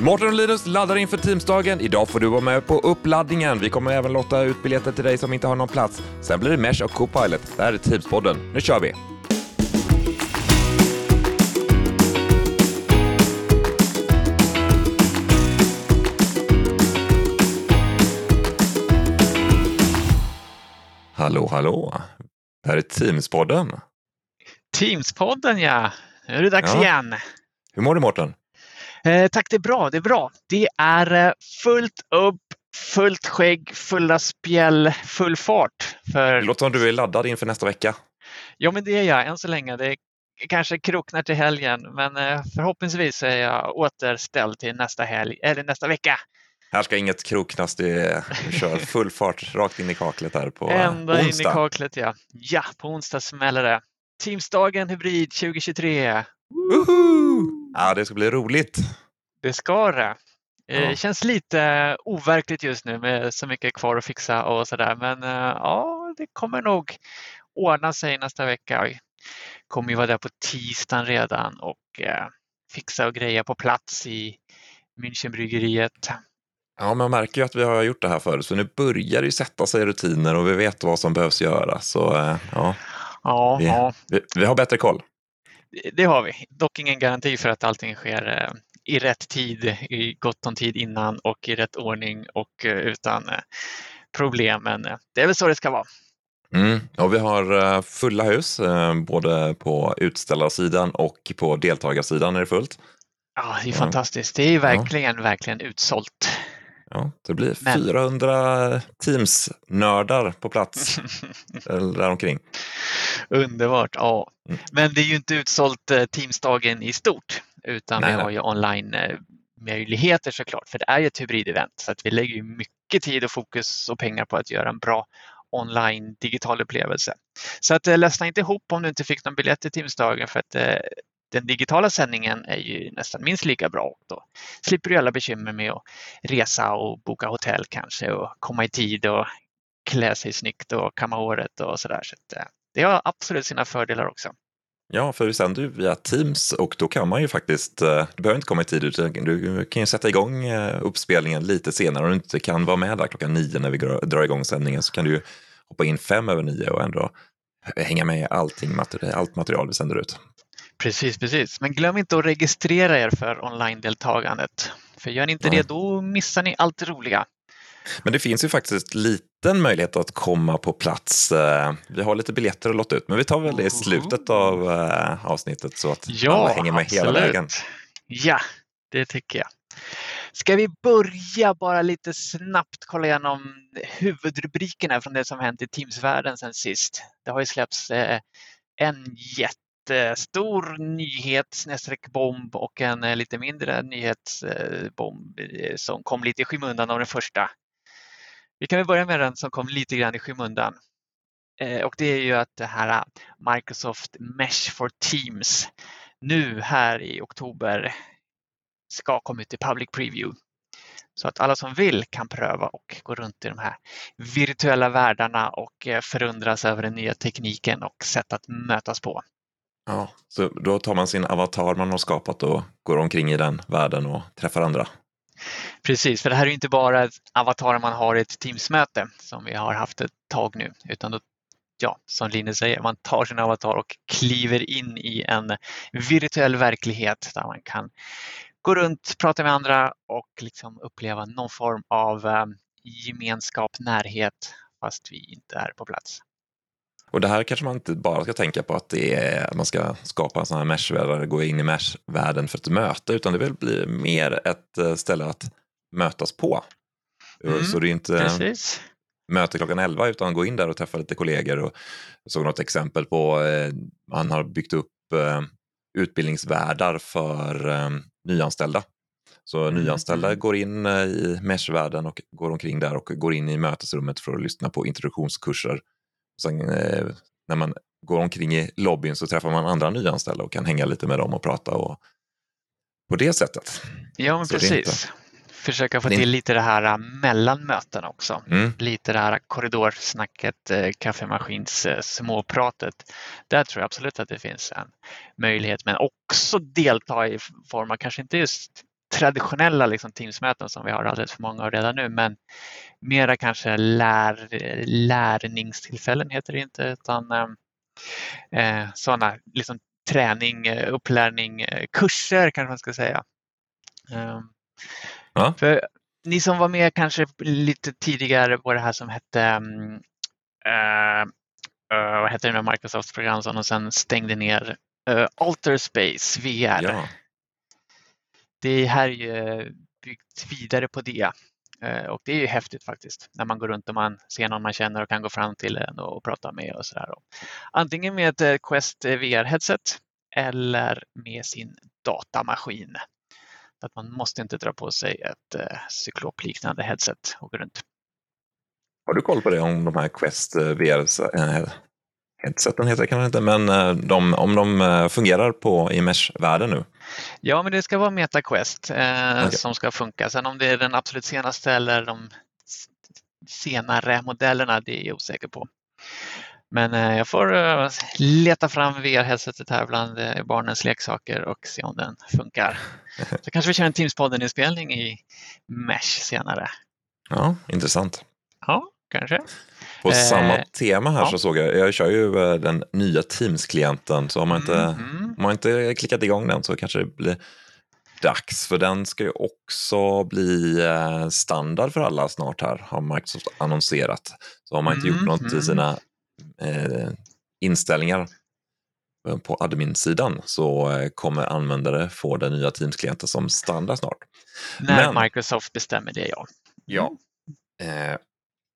Mårten och Linus laddar inför Teamsdagen. Idag får du vara med på uppladdningen. Vi kommer även låta ut biljetter till dig som inte har någon plats. Sen blir det Mesh och Copilot. Det här är Teamspodden. Nu kör vi! Hallå, hallå! Det här är Teamspodden. Teamspodden ja, nu är det dags Ja. igen. Hur mår du Mårten? Eh, tack, det är bra. Det är bra. Det är eh, fullt upp, fullt skägg, fulla spjäll, full fart. Det För, låter som du är laddad inför nästa vecka. ja, men det är jag än så länge. Det kanske kroknar till helgen, men eh, förhoppningsvis är jag återställd till nästa helg eller nästa vecka. Här ska inget kroknas, det du kör full fart rakt in i kaklet här på Ända in i onsdag. kaklet, ja. Ja, på onsdag smäller det. Teamsdagen Hybrid 2023. Woho! Ja, det ska bli roligt. Det ska det. Eh, Ja. Känns lite overkligt just nu med så mycket kvar att fixa och sådär. Men eh, ja, det kommer nog ordna sig nästa vecka. Vi kommer ju vara där på tisdagen redan och eh, fixa och greja på plats i Münchenbryggeriet. Ja, man märker ju att vi har gjort det här förut, så nu börjar det sätta sig rutiner och vi vet vad som behövs göra. Så eh, ja, Ja, Vi- ja, vi, vi har bättre koll. Det har vi. Dock ingen garanti för att allting sker eh, i rätt tid, i gott om tid innan och i rätt ordning och eh, utan eh, problem. Men det är väl så det ska vara. Mm. Och vi har fulla hus, både på utställarsidan och på deltagarsidan är det fullt. Ja, det är Ja. fantastiskt. Det är verkligen, verkligen utsålt. Ja, det blir Men- 400 Teams-nördar på plats, eller däromkring. Underbart, ja. Mm. Men det är ju inte utsålt eh, Teamsdagen i stort, utan Nej, vi har ju online-möjligheter såklart, för det är ju ett hybridevent, så att vi lägger ju mycket tid och fokus och pengar på att göra en bra online digital upplevelse. Så att eh, ledsna inte ihop om du inte fick någon biljett till Teamsdagen, för att eh, den digitala sändningen är ju nästan minst lika bra och då slipper du alla bekymmer med att resa och boka hotell kanske och komma i tid och klä sig snyggt och kamma håret och sådär. Så där. Eh, det har absolut sina fördelar också. Ja, för vi sänder ju via Teams och då kan man ju faktiskt, eh, du behöver inte komma i tid, utan du kan ju sätta igång eh, uppspelningen lite senare. Om du inte kan vara med där klockan nio när vi drar igång sändningen så kan du ju hoppa in fem över nio och ändå hänga med i allting, allt material vi sänder ut. Precis, precis. Men glöm inte att registrera er för online-deltagandet. För gör ni inte Nej. det, då missar ni allt det roliga. Men det finns ju faktiskt liten möjlighet att komma på plats. Eh, Vi har lite biljetter att låta ut, men vi tar väl det i slutet av eh, avsnittet så att alla hänger med hela vägen. Ja, det tycker jag. Ska vi börja bara lite snabbt kolla igenom huvudrubrikerna från det som hänt i Teams-världen sen sist. Det har ju släppts eh, en stor nyhet, bomb och en eh, lite mindre nyhetsbomb eh, som kom lite i skymundan av den första. Vi kan väl börja med den som kom lite grann i skymundan. Eh, och det är ju att det här Microsoft Mesh for Teams nu här i oktober ska komma ut i public preview. Så att alla som vill kan pröva och gå runt i de här virtuella världarna och förundras över den nya tekniken och sätt att mötas på. Ja, så då tar man sin avatar man har skapat och går omkring i den världen och träffar andra. Precis, för det här är ju inte bara ett avatar man har i ett Teams-möte som vi har haft ett tag nu, utan då, ja, som Linus säger, man tar sin avatar och kliver in i en virtuell verklighet där man kan gå runt, prata med andra och liksom uppleva någon form av eh, gemenskap, närhet, fast vi inte är på plats. Och det här kanske man inte bara ska tänka på att det är, man ska skapa en sån här meshvärld gå in i meshvärlden för ett möte, utan det vill bli mer ett eh, ställe att mötas på. Mm, Så det är inte Precis. möte klockan 11 utan gå in där och träffa lite kollegor. Och såg något exempel på, eh, man har byggt upp eh, utbildningsvärdar för eh, nyanställda. Så Mm, nyanställda mm. går in eh, i meshvärlden och går omkring där och går in i mötesrummet för att lyssna på introduktionskurser. Sen eh, när man går omkring i lobbyn så träffar man andra nyanställda och kan hänga lite med dem och prata och på det sättet. Ja, men Så precis. Försöka få till lite det här äh, mellan mötena också. Mm. Lite det här korridorsnacket, eh, kaffemaskins eh, småpratet. Där tror jag absolut att det finns en möjlighet, men också delta i form av, kanske inte just traditionella liksom, Teams-möten som vi har alldeles för många av redan nu, men mera kanske lär, lärningstillfällen heter det inte, utan eh, sådana liksom, träning, upplärning, kurser kanske man ska säga. Um, ja. För ni som var med kanske lite tidigare på det här som hette uh, uh, vad hette det nu, Microsofts program som de sen stängde ner, uh, Alterspace VR. Ja. Det här är ju eh, byggt vidare på det eh, och det är ju häftigt faktiskt när man går runt och man ser någon man känner och kan gå fram till en och prata med och sådär. Antingen med ett eh, Quest VR-headset eller med sin datamaskin. Att man måste inte dra på sig ett cyklopliknande headset och gå runt. Har du koll på det om de här Quest VR headseten heter det kanske inte, men de, om de fungerar på i Mesh-världen nu? Ja, men det ska vara MetaQuest eh, okay. som ska funka. Sen om det är den absolut senaste eller de senare modellerna, det är jag osäker på. Men eh, jag får eh, leta fram VR-headsetet här bland eh, barnens leksaker och se om den funkar. Så kanske vi kör en Teams-podden-inspelning i Mesh senare. Ja, intressant. Ja, kanske. På eh, samma tema här ja. så såg jag, jag kör ju den nya Teams-klienten, så har man inte, mm, mm. inte klickat igång den så kanske det blir dags, för den ska ju också bli standard för alla snart här, har Microsoft annonserat. Så har man inte mm, gjort något i mm. sina eh, inställningar på admin-sidan så eh, kommer användare få den nya Teams-klienten som standard snart. När men, Microsoft bestämmer det, ja. Ja. Eh,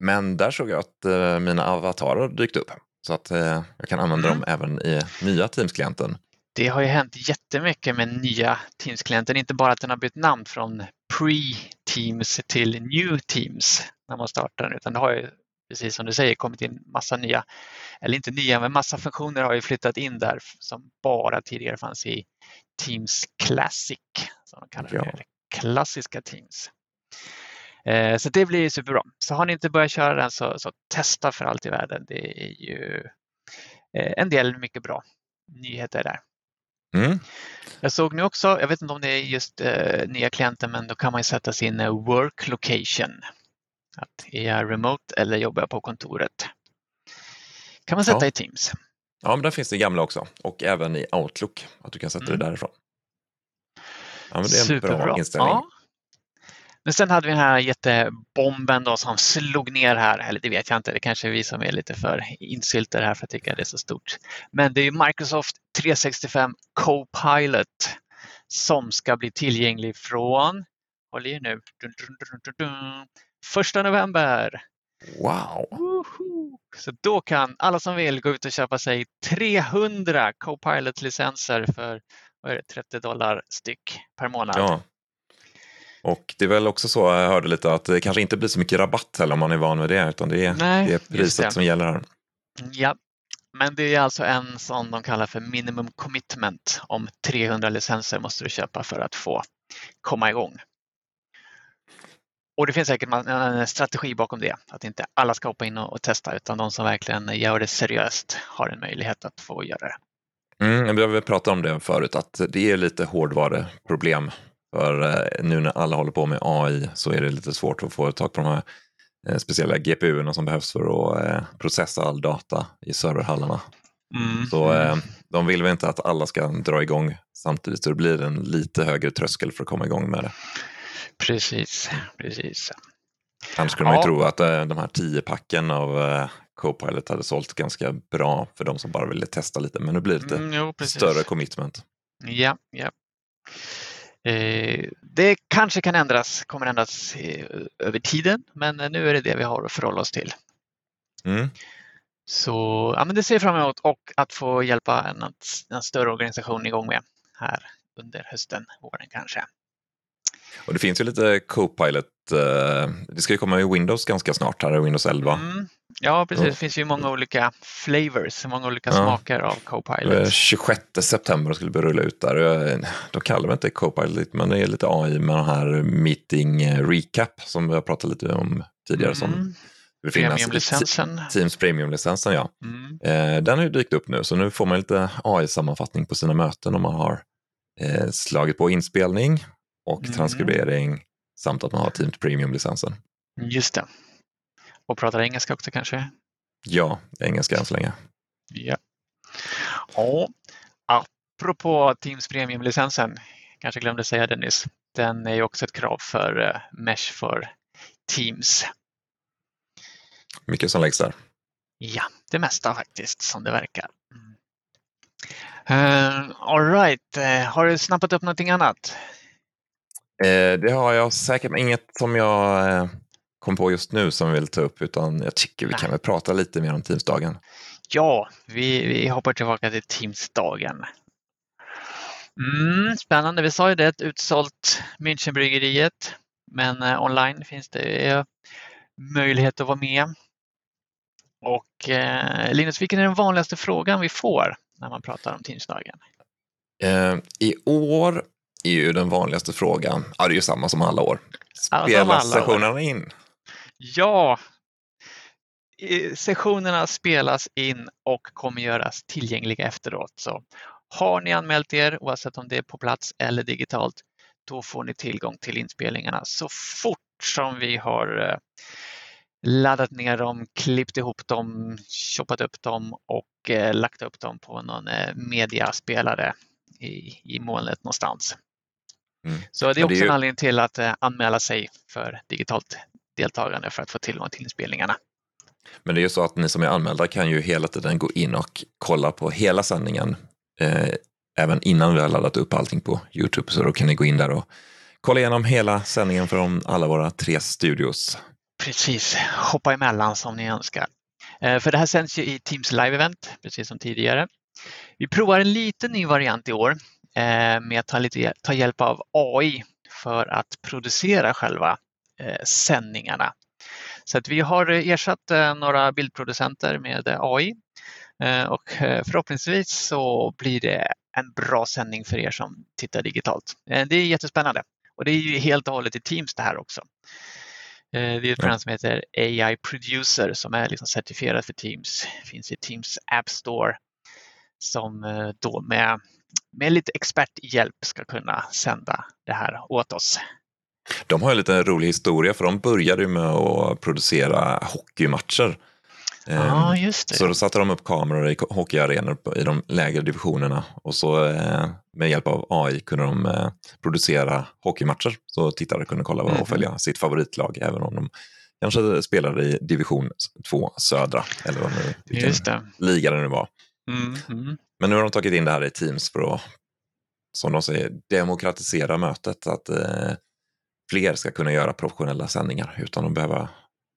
men där såg jag att eh, mina avatarer dykt upp så att eh, jag kan använda mm. dem även i nya Teams-klienten. Det har ju hänt jättemycket med nya Teams-klienten, inte bara att den har bytt namn från Pre-Teams till New Teams när man startar den, utan det har ju precis som du säger, kommit in massa nya, eller inte nya, men massa funktioner har ju flyttat in där som bara tidigare fanns i Teams Classic, som de kallar det, ja. klassiska Teams. Eh, så det blir superbra. Så har ni inte börjat köra den så, så testa för allt i världen. Det är ju eh, en del mycket bra nyheter där. Mm. Jag såg nu också, jag vet inte om det är just eh, nya klienter, men då kan man sätta sin work location. Att är jag remote eller jobbar jag på kontoret? kan man sätta ja. i Teams. Ja, men där finns det gamla också och även i Outlook att du kan sätta mm. det därifrån. Ja, men det är en Superbra. bra inställning. Ja. Men sen hade vi den här jättebomben då som slog ner här, eller det vet jag inte, det kanske är vi som är lite för insyltade här för att tycka det är så stort. Men det är Microsoft 365 Copilot som ska bli tillgänglig från, håll i nu, dun, dun, dun, Första november. Wow! Woho! Så då kan alla som vill gå ut och köpa sig 300 Copilot-licenser för vad är det, 30 dollar styck per månad. Ja. Och det är väl också så, jag hörde lite, att det kanske inte blir så mycket rabatt heller om man är van vid det, utan det är, Nej, det är priset det. som gäller här. Ja, men det är alltså en sån de kallar för minimum commitment. Om 300 licenser måste du köpa för att få komma igång. Och det finns säkert en strategi bakom det, att inte alla ska hoppa in och testa utan de som verkligen gör det seriöst har en möjlighet att få göra det. Mm, vi har pratat om det förut, att det är lite hårdvaruproblem. För eh, nu när alla håller på med AI så är det lite svårt att få tag på de här eh, speciella GPU som behövs för att eh, processa all data i serverhallarna. Mm. Så de vill väl inte att alla ska dra igång samtidigt så det blir en lite högre tröskel för att komma igång med det. Precis, precis. Annars skulle man ju tro att de här tio packen av Copilot hade sålt ganska bra för de som bara ville testa lite. Men nu blir det lite mm, jo, större commitment. Ja, ja. Eh, det kanske kan ändras, kommer ändras eh, över tiden, men nu är det det vi har att förhålla oss till. Mm. Så ja, men det ser jag fram emot och att få hjälpa en, en större organisation igång med här under hösten, våren kanske. Och det finns ju lite Copilot, eh, det ska ju komma i Windows ganska snart här, Windows 11. Mm. Ja, precis. Det finns ju många olika flavors, många olika ja. smaker av Copilot. 26 september skulle det rulla ut där. Då kallar vi inte Copilot, men det är lite AI med den här Meeting eh, Recap som vi har pratat lite om tidigare. Mm. Som Premiumlicensen. Teams Premiumlicensen, ja. Mm. Eh, den har ju dykt upp nu, så nu får man lite AI-sammanfattning på sina möten om man har slagit på inspelning och Mm. transkribering samt att man har Teams Premium-licensen. Just det. Och pratar engelska också kanske? Ja, engelska än så länge. Ja. Och apropå Teams Premium-licensen, kanske glömde säga det nyss, den är ju också ett krav för eh, Mesh för Teams. Mycket som läggs där. Ja, det mesta faktiskt som det verkar. Mm. Uh, all right, Eh, har du snappat upp någonting annat? Eh, det har jag säkert men inget som jag eh, kom på just nu som vill ta upp utan jag tycker vi Nej. kan väl prata lite mer om Teamsdagen. Ja, vi, vi hoppar tillbaka till Teamsdagen. Mm, spännande, vi sa ju det, utsålt Münchenbryggeriet. Men eh, online finns det möjlighet att vara med. Och eh, Linus, vilken är den vanligaste frågan vi får när man pratar om Teamsdagen? Eh, I år är ju den vanligaste frågan, ja det är ju samma som alla år, Ja, som spela alla år. sessionerna in. Ja, eh, sessionerna spelas in och kommer göras tillgängliga efteråt. Så har ni anmält er, oavsett om det är på plats eller digitalt, då får ni tillgång till inspelningarna så fort som vi har eh, laddat ner dem, klippt ihop dem, choppat upp dem och eh, lagt upp dem på någon mediaspelare i, i molnet någonstans. Mm. Så det är Ja, det är också ju- en anledning till att eh, anmäla sig för digitalt deltagande för att få tillgång till inspelningarna. Men det är ju så att ni som är anmälda kan ju hela tiden gå in och kolla på hela sändningen, eh, även innan vi har laddat upp allting på YouTube. Så då kan ni gå in där och kolla igenom hela sändningen från alla våra tre studios. Precis, hoppa emellan som ni önskar. Eh, För det här sänds ju i Teams Live-event, precis som tidigare. Vi provar en liten ny variant i år med att ta, lite, ta hjälp av AI för att producera själva eh, sändningarna. Så att vi har ersatt eh, några bildproducenter med eh, AI eh, och eh, förhoppningsvis så blir det en bra sändning för er som tittar digitalt. Eh, Det är jättespännande och det är ju helt och hållet i Teams det här också. Eh, Det är ett program som heter AI Producer som är liksom certifierat för Teams. Finns i Teams App Store som eh, då med, med lite experthjälp ska kunna sända det här åt oss. De har ju lite rolig historia för de började med att producera hockeymatcher. Det. Så då satte de upp kameror i hockeyarenor i de lägre divisionerna och så eh, med hjälp av AI kunde de eh, producera hockeymatcher så tittare kunde kolla Mhm. och följa sitt favoritlag även om de kanske spelade i division 2 södra eller vad nu, vilken liga det nu var. Mm, mm. Men nu har de tagit in det här i Teams för att, som de säger, demokratisera mötet. Att eh, fler ska kunna göra professionella sändningar utan att behöva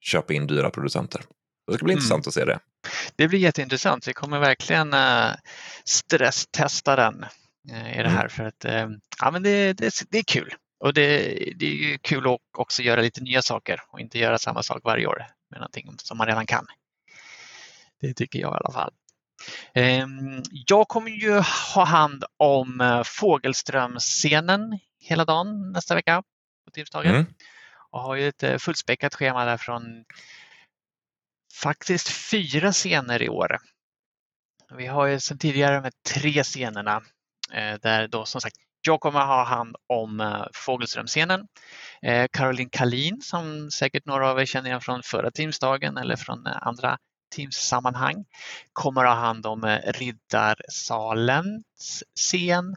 köpa in dyra producenter. Det ska bli Mm. intressant att se det. Det blir jätteintressant. Vi kommer verkligen eh, stresstesta den eh, i det Mm. här för att eh, ja, men det, det, det är kul. Och det, det är ju kul att också göra lite nya saker och inte göra samma sak varje år med någonting som man redan kan. Det tycker jag i alla fall. Ehm, Jag kommer ju ha hand om eh, Fågelströmscenen hela dagen nästa vecka på Teamsdagen Mm. och har ju ett eh, fullspäckat schema där från faktiskt fyra scener i år. Vi har ju sedan tidigare här tre scenerna eh, där då som sagt jag kommer ha hand om Fågelströmscenen. Caroline Kalin som säkert några av er känner igen från förra Teamsdagen eller från andra Teams-sammanhang kommer ha hand om eh, Riddarsalens scen.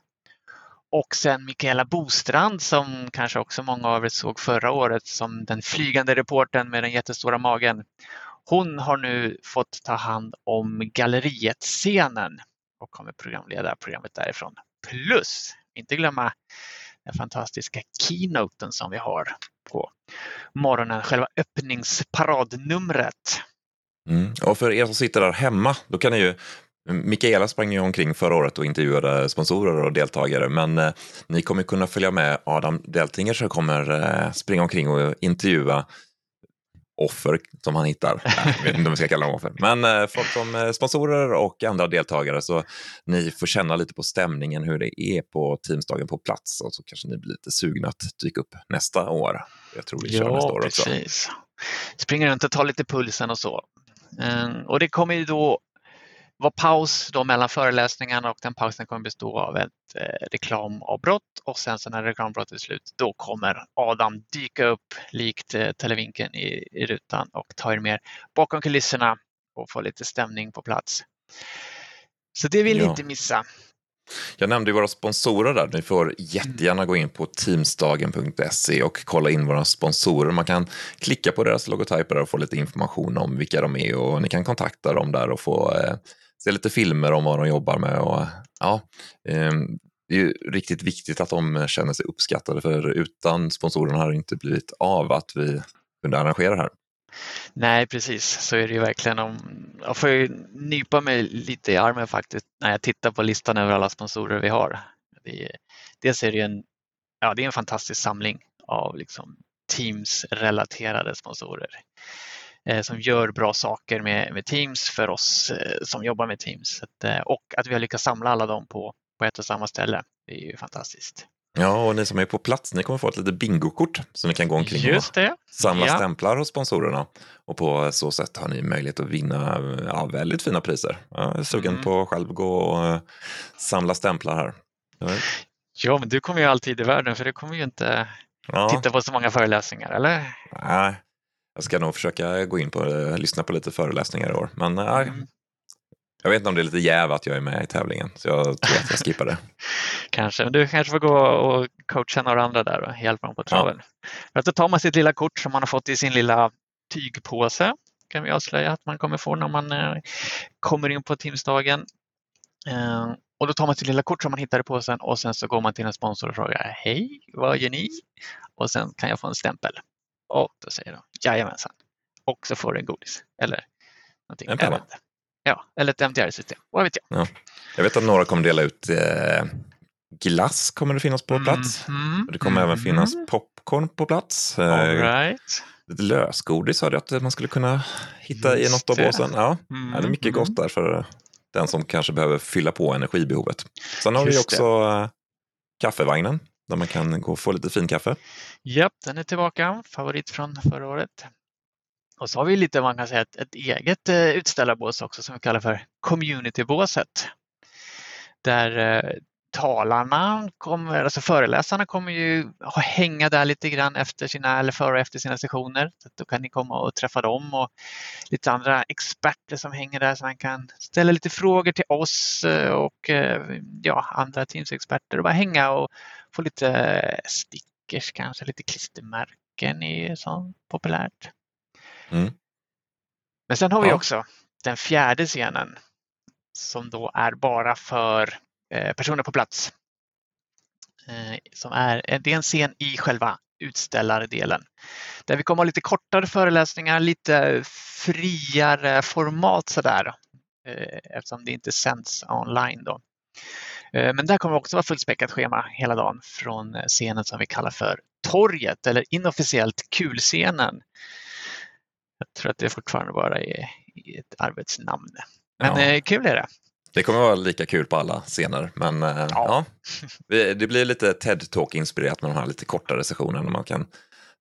Och sen Mikaela Bostrand som kanske också många av er såg förra året som den flygande reportern med den jättestora magen. Hon har nu fått ta hand om Galleriet-scenen och kommer programleda programmet därifrån. Plus, inte glömma den fantastiska keynoten som vi har på morgonen, själva öppningsparadnumret. Mm. Och för er som sitter där hemma, då kan ni ju Mikaela sprang ju omkring förra året och intervjuade sponsorer och deltagare, men eh, ni kommer kunna följa med Adam Deltinger som kommer eh, springa omkring och intervjua offer som han hittar. Jag vet inte om vi ska kalla dem offer. Men eh, folk som eh, sponsorer och andra deltagare så ni får känna lite på stämningen hur det är på Teamsdagen på plats och så kanske ni blir lite sugna att dyka upp nästa år. Jag tror vi kör nästa år också. precis. Springa runt och ta lite pulsen och så. Mm, Och det kommer ju då vara paus då mellan föreläsningarna och den pausen kommer bestå av ett eh, reklamavbrott och sen så när reklamavbrottet är slut då kommer Adam dyka upp likt eh, televinken i, i rutan och ta er med bakom kulisserna och få lite stämning på plats. Så det vill ni Ja. inte missa. Jag nämnde ju våra sponsorer där. Ni får jättegärna gå in på teamsdagen.se och kolla in våra sponsorer. Man kan klicka på deras logotyper och få lite information om vilka de är och ni kan kontakta dem där och få eh, se lite filmer om vad de jobbar med. Och, ja, eh, det är ju riktigt viktigt att de känner sig uppskattade för utan sponsorerna hade det inte blivit av att vi kunde arrangera det här. Nej, precis så är det ju verkligen. Om, jag får ju nypa mig lite i armen faktiskt när jag tittar på listan över alla sponsorer vi har. Det är, dels är det en, ja, det är en fantastisk samling av liksom Teams-relaterade sponsorer eh, som gör bra saker med, med Teams för oss eh, som jobbar med Teams. Att, eh, och att vi har lyckats samla alla dem på, på ett och samma ställe. Det är ju fantastiskt. Ja, och ni som är på plats, ni kommer få ett litet bingokort som ni kan gå omkring och Just det. samla Ja. stämplar hos sponsorerna. Och på så sätt har ni möjlighet att vinna ja, väldigt fina priser. Jag är sugen Mm. på att själv gå och eh, samla stämplar här. Ja, men du kommer ju alltid i världen för du kommer ju inte Ja, titta på så många föreläsningar, eller? nej, jag ska nog försöka gå in på eh, lyssna på lite föreläsningar i år. Men nej, Mm. Jag vet inte om det är lite jäv att jag är med i tävlingen, så jag tror att jag skippar det. Kanske, men du kanske får gå och coacha några andra där och hjälpa dem på traven. För att då tar man sitt lilla kort som man har fått i sin lilla tygpåse kan vi avslöja att man kommer få när man eh, kommer in på Teamsdagen. Eh, och då tar man sitt lilla kort som man hittar i påsen och sen så går man till en sponsor och frågar Hej, vad gör ni? Och sen kan jag få en stämpel. Och då säger de Jajamensan. Och så får du en godis eller någonting. En penna. Ja, eller ett MTR-system. Vad vet jag? Jag vet att några kommer dela ut eh, glass kommer det finnas på plats. Mhm, Det kommer även mhm. finnas popcorn på plats. Eh, All right. Lite lösgodis hörde jag att man skulle kunna hitta i Just något av det. båsen. Ja, Mm, ja, det är mycket mm. gott där för den som kanske behöver fylla på energibehovet. Sen har vi Just det. också eh, kaffevagnen där man kan gå och få lite fin kaffe. Japp, den är tillbaka. Favorit från förra året. Och så har vi lite, man kan säga, ett, ett eget eh, utställarbås också som vi kallar för communitybåset. Där eh, talarna, kommer, alltså föreläsarna kommer ju hänga där lite grann efter sina, eller före och efter sina sessioner. Så då kan ni komma och träffa dem och lite andra experter som hänger där så man kan ställa lite frågor till oss eh, och eh, ja, andra Teams-experter och bara hänga och få lite stickers kanske, lite klistermärken är ju populärt. Mm. Men sen har vi Ja. också den fjärde scenen som då är bara för eh, personer på plats. Eh, som är, eh, det är en scen i själva utställardelen där vi kommer ha lite kortare föreläsningar, lite friare format sådär eh, eftersom det inte sänds online då. Men där kommer också vara fullspäckat schema hela dagen från scenen som vi kallar för torget eller inofficiellt kulscenen. Jag tror att det fortfarande bara är ett arbetsnamn. Men Ja. eh, kul är det. Det kommer vara lika kul på alla scener, men eh, ja. Vi- det blir lite TED-talk-inspirerat med de här lite kortare sessionerna. Man kan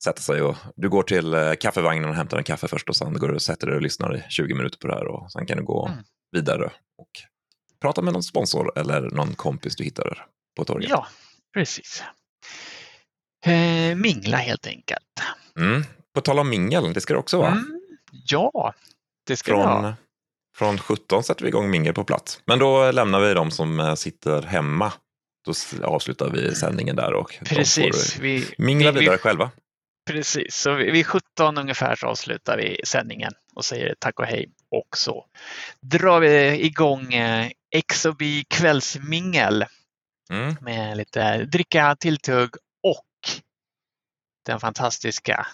sätta sig och du går till eh, kaffevagnen och hämtar en kaffe först och sen går du och sätter dig och lyssnar i 20 minuter på det här och sen kan du gå Mm. vidare och prata med någon sponsor eller någon kompis du hittar på torget. Ja, precis. Eh, mingla helt enkelt. Mm. På tal om mingel, det ska det också vara. Mm, ja, det ska det vara. Från, från 17 sätter vi igång mingel på plats. Men då lämnar vi de som eh, sitter hemma. Då avslutar vi sändningen där och Precis. får Vi, mingla vi, vidare vi, själva. precis. Så vid vid 17 ungefär så avslutar vi sändningen och säger tack och hej. Och så drar vi igång eh, XOB kvällsmingel Mm. med lite dricka, tilltugg och den fantastiska,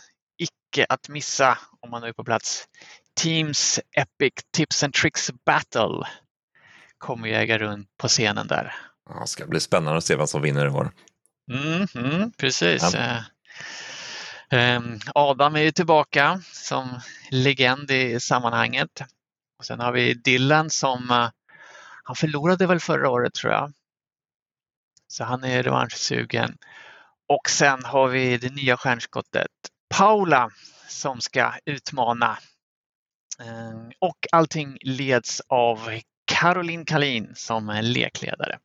icke att missa om man nu är på plats, Teams Epic Tips and Tricks Battle kommer ju äga rum på scenen där. Ja, det ska bli spännande att se vem som vinner i år. Mm, mm, precis. Ja. Eh, ehm, Adam är ju tillbaka som legend i sammanhanget. Och sen har vi Dylan som eh, han förlorade väl förra året tror jag. Så han är revanschsugen. Och sen har vi det nya stjärnskottet Paula som ska utmana. Ehm, Och allting leds av Caroline Kalin som lekledare.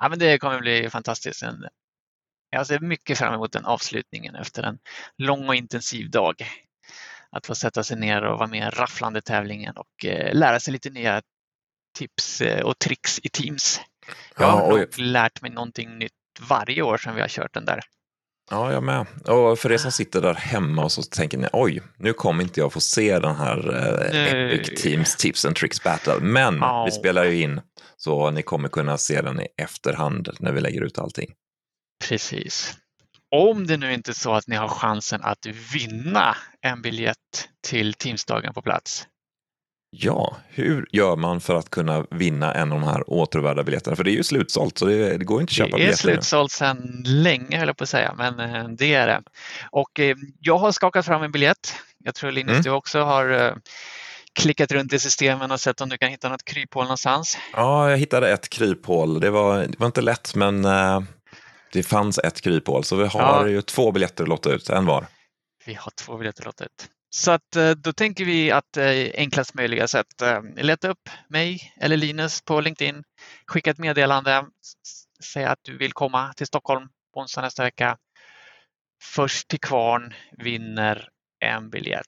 Ja, men det kommer bli fantastiskt. Jag ser mycket fram emot den avslutningen efter en lång och intensiv dag. Att få sätta sig ner och vara med i rafflande tävlingen och eh, lära sig lite nya tips eh, och tricks i Teams. Jag har ja, nog lärt mig någonting nytt varje år sedan vi har kört den där. Ja, jag med. Och för er som sitter där hemma och så tänker ni oj, nu kommer inte jag få se den här eh, Epic Teams Tips and Tricks Battle. Men oh. vi spelar ju in så ni kommer kunna se den i efterhand när vi lägger ut allting. Precis. Om det nu inte är så att ni har chansen att vinna en biljett till Teamsdagen på plats. Ja, hur gör man för att kunna vinna en av de här återvärda biljetterna? För det är ju slutsålt, så det, det går inte att köpa biljetter. Det är slutsålt sedan länge, höll jag på att säga, men eh, det är det. Och eh, jag har skakat fram en biljett. Jag tror Linus, mm. du också har eh, klickat runt i systemen och sett om du kan hitta något kryphål någonstans. Ja, jag hittade ett kryphål. Det var, det var inte lätt, men det fanns ett kryphål. Så vi har ja. ju två biljetter att låta ut, en var. Vi har två biljetter att låta ut. Så att eh, då tänker vi att eh, enklast möjliga sätt, eh, leta upp mig eller Linus på LinkedIn, skicka ett meddelande, säga att du vill komma till Stockholm på onsdag nästa vecka. Först till kvarn vinner en biljett.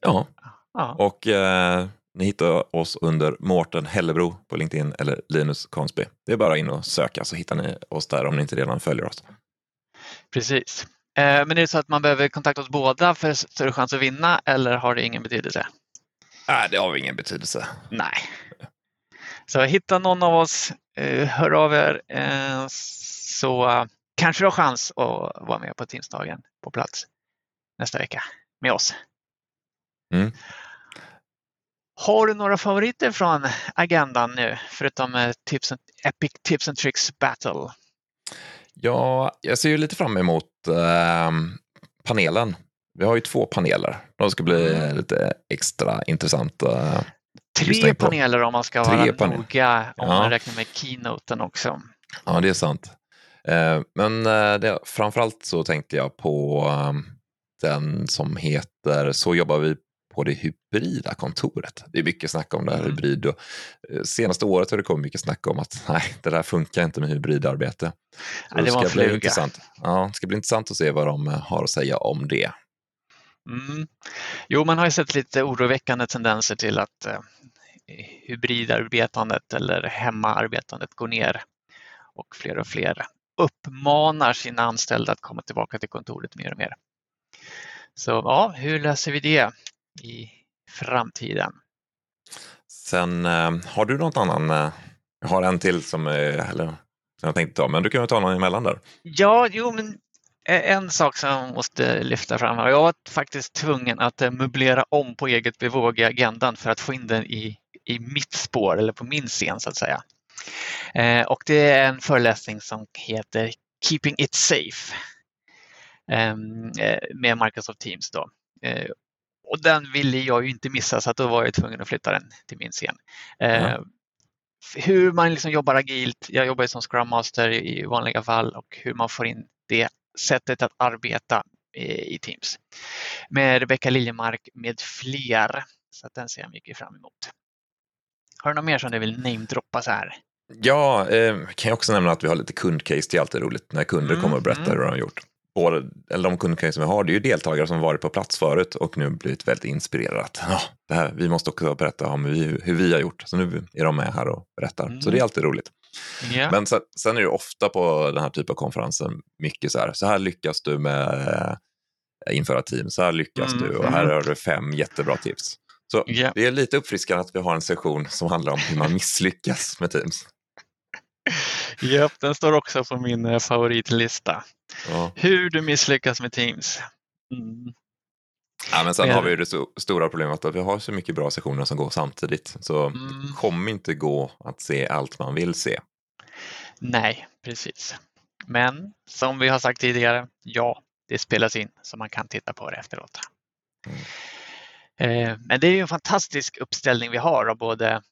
Ja, ja. och eh, ni hittar oss under Mårten Hellebro på LinkedIn eller Linus Konsby. Det är bara in och söka så hittar ni oss där om ni inte redan följer oss. Precis. Eh, men är det så att man behöver kontakta oss båda för större chans att vinna eller har det ingen betydelse? Nej, det har ingen betydelse. Nej. Så hitta någon av oss, eh, hör av er eh, så kanske du har chans att vara med på Teamsdagen på plats nästa vecka med oss. Mm. Har du några favoriter från agendan nu förutom tips and, Epic Tips and Tricks Battle? Ja, jag ser ju lite fram emot eh, panelen. Vi har ju två paneler. De ska bli mm. lite extra intressanta. Tre paneler om man ska Tre vara panel. noga, om ja. man räknar med keynoten också. Ja, det är sant. Eh, men eh, det, framförallt så tänkte jag på ehm, den som heter Så jobbar vi på det hybrida kontoret. Det är mycket snack om det här mm. hybrid och eh, senaste året har det kommit mycket snack om att nej, det där funkar inte med hybridarbete. Det, det ska bli intressant. Ja, det ska bli intressant att se vad de eh, har att säga om det. Mm. Jo, man har ju sett lite oroväckande tendenser till att eh, hybridarbetandet eller hemmaarbetandet går ner och fler och fler uppmanar sina anställda att komma tillbaka till kontoret mer och mer. Så ja, hur löser vi det? I framtiden. Sen eh, har du något annan, eh, jag har en till som, eh, eller, som jag tänkte ta, men du kan väl ta någon emellan där? Ja, jo, men en sak som jag måste lyfta fram här. Jag var faktiskt tvungen att möblera om på eget bevåg i agendan för att få in den i, i mitt spår eller på min scen så att säga. Eh, och det är en föreläsning som heter Keeping it safe ehm, eh, med Microsoft Teams. Då. Eh, och den ville jag ju inte missa så att då var jag tvungen att flytta den till min scen. Mm. hur man liksom jobbar agilt, jag jobbar som Scrum Master i vanliga fall och hur man får in det sättet att arbeta i Teams. Med Rebecka Liljemark med fler. Så att den ser jag mycket fram emot. Har du något mer som du vill namedroppa så här? Ja, eh, kan jag också nämna att vi har lite kundcase. Det är alltid roligt när kunder mm, kommer och berättar mm. hur de har gjort både, eller de kundcase som vi har, det är ju deltagare som varit på plats förut och nu blivit väldigt inspirerade. Ja, det här, vi måste också berätta om hur vi, hur vi har gjort. Så nu är de med här och berättar. Mm. Så det är alltid roligt. Yeah. Men sen, sen, är det ofta på den här typen av konferenser mycket så här, så här lyckas du med äh, införa team, så här lyckas mm. du och här har du fem jättebra tips. Så yeah. det är lite uppfriskande att vi har en session som handlar om hur man misslyckas med Teams. Japp, den står också på min eh, favoritlista. Ja. Hur du misslyckas med Teams. Mm. Ja, men sen har vi ju det stora problemet att vi har så mycket bra sessioner som går samtidigt. Så mm. det kommer inte gå att se allt man vill se. Nej, precis. Men som vi har sagt tidigare, ja, det spelas in så man kan titta på det efteråt. Mm. Eh, men det är ju en fantastisk uppställning vi har av både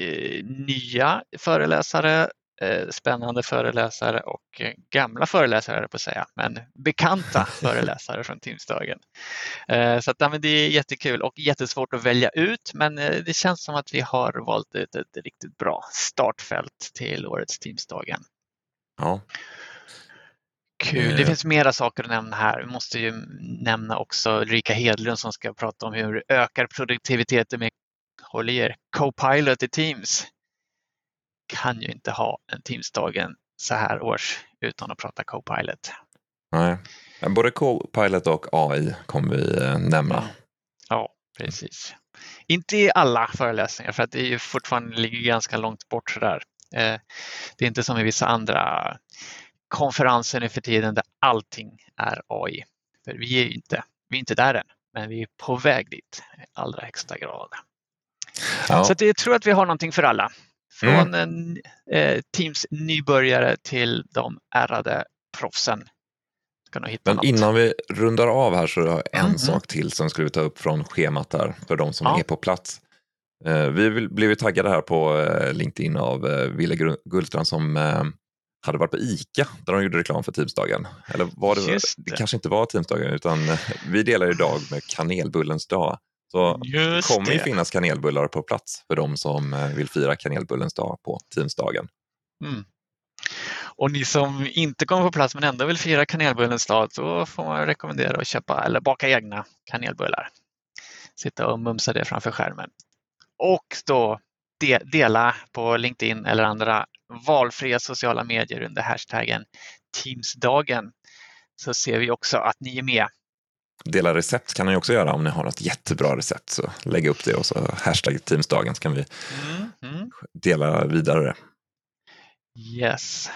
eh, nya föreläsare spännande föreläsare och eh, gamla föreläsare på att säga, men bekanta föreläsare från Teamsdagen. Eh, så att, ja, det är jättekul och jättesvårt att välja ut, men eh, det känns som att vi har valt ut ett riktigt bra startfält till årets Teamsdagen. Ja. Kul. Det eh. finns mera saker att nämna här. Vi måste ju nämna också Ulrika Hedlund som ska prata om hur ökar produktiviteten med håll i er, Copilot i Teams. Kan ju inte ha en Teamsdagen så här års utan att prata Copilot. Nej, både Copilot och AI kommer vi eh, nämna. Mm. Ja, precis. Inte i alla föreläsningar för att det är ju fortfarande ligger ganska långt bort sådär. Eh, det är inte som i vissa andra konferenser nu för tiden där allting är AI. För vi är ju inte, vi är inte där än, men vi är på väg dit i allra högsta grad. Ja. Så jag tror att vi har någonting för alla. Från mm. en, eh, Teams nybörjare till de ärrade proffsen. Men något. innan vi rundar av här så har jag en mm. sak till som skulle ta upp från schemat här för de som ja. är på plats. Eh, vi blev taggade här på eh, LinkedIn av eh, Ville Gullstrand som eh, hade varit på ICA där de gjorde reklam för Teamsdagen. Eller var det, det. det kanske inte var Teamsdagen utan eh, vi delar idag med kanelbullens dag. Så Just det kommer ju finnas kanelbullar på plats för de som eh, vill fira kanelbullens dag på Teamsdagen. Mm. Och ni som inte kommer på plats men ändå vill fira kanelbullens dag, då får man rekommendera att köpa eller baka egna kanelbullar. Sitta och mumsa det framför skärmen. Och då de, dela på LinkedIn eller andra valfria sociala medier under hashtaggen Teamsdagen så ser vi också att ni är med. Dela recept kan ni också göra om ni har något jättebra recept. Så lägg upp det och så hashtag Teamsdagen så kan vi mm, dela vidare. Yes.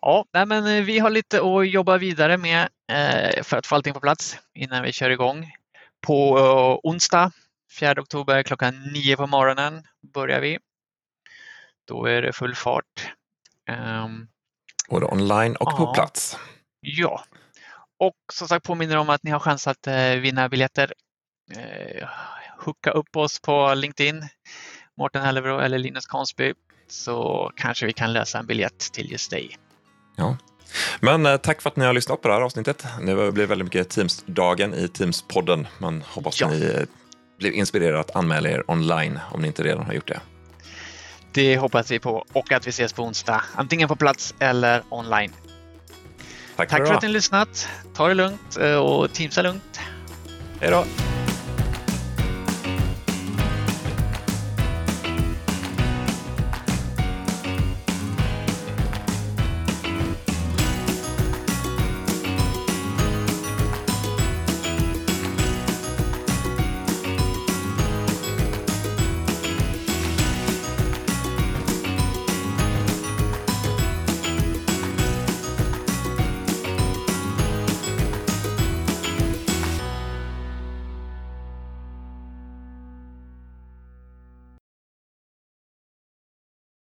Ja, nej, men eh, vi har lite att jobba vidare med eh, för att få allting på plats innan vi kör igång. På uh, onsdag 4 oktober klockan 9 på morgonen börjar vi. Då är det full fart. Både online och ja, på plats. Ja, och som sagt påminner om att ni har chans att eh, vinna biljetter. Eh, hooka upp oss på LinkedIn, Mårten Hellebro eller Linus Konsby, så kanske vi kan lösa en biljett till just dig. Ja. Men eh, tack för att ni har lyssnat på det här avsnittet. Det blev väldigt mycket Teams-dagen i Teams-podden. Man hoppas ja. ni blev inspirerade att anmäla er online om ni inte redan har gjort det. Det hoppas vi på och att vi ses på onsdag, antingen på plats eller online. Tack, Tack för, för att ni har lyssnat. Ta det lugnt eh, och teamsa lugnt. Hej då!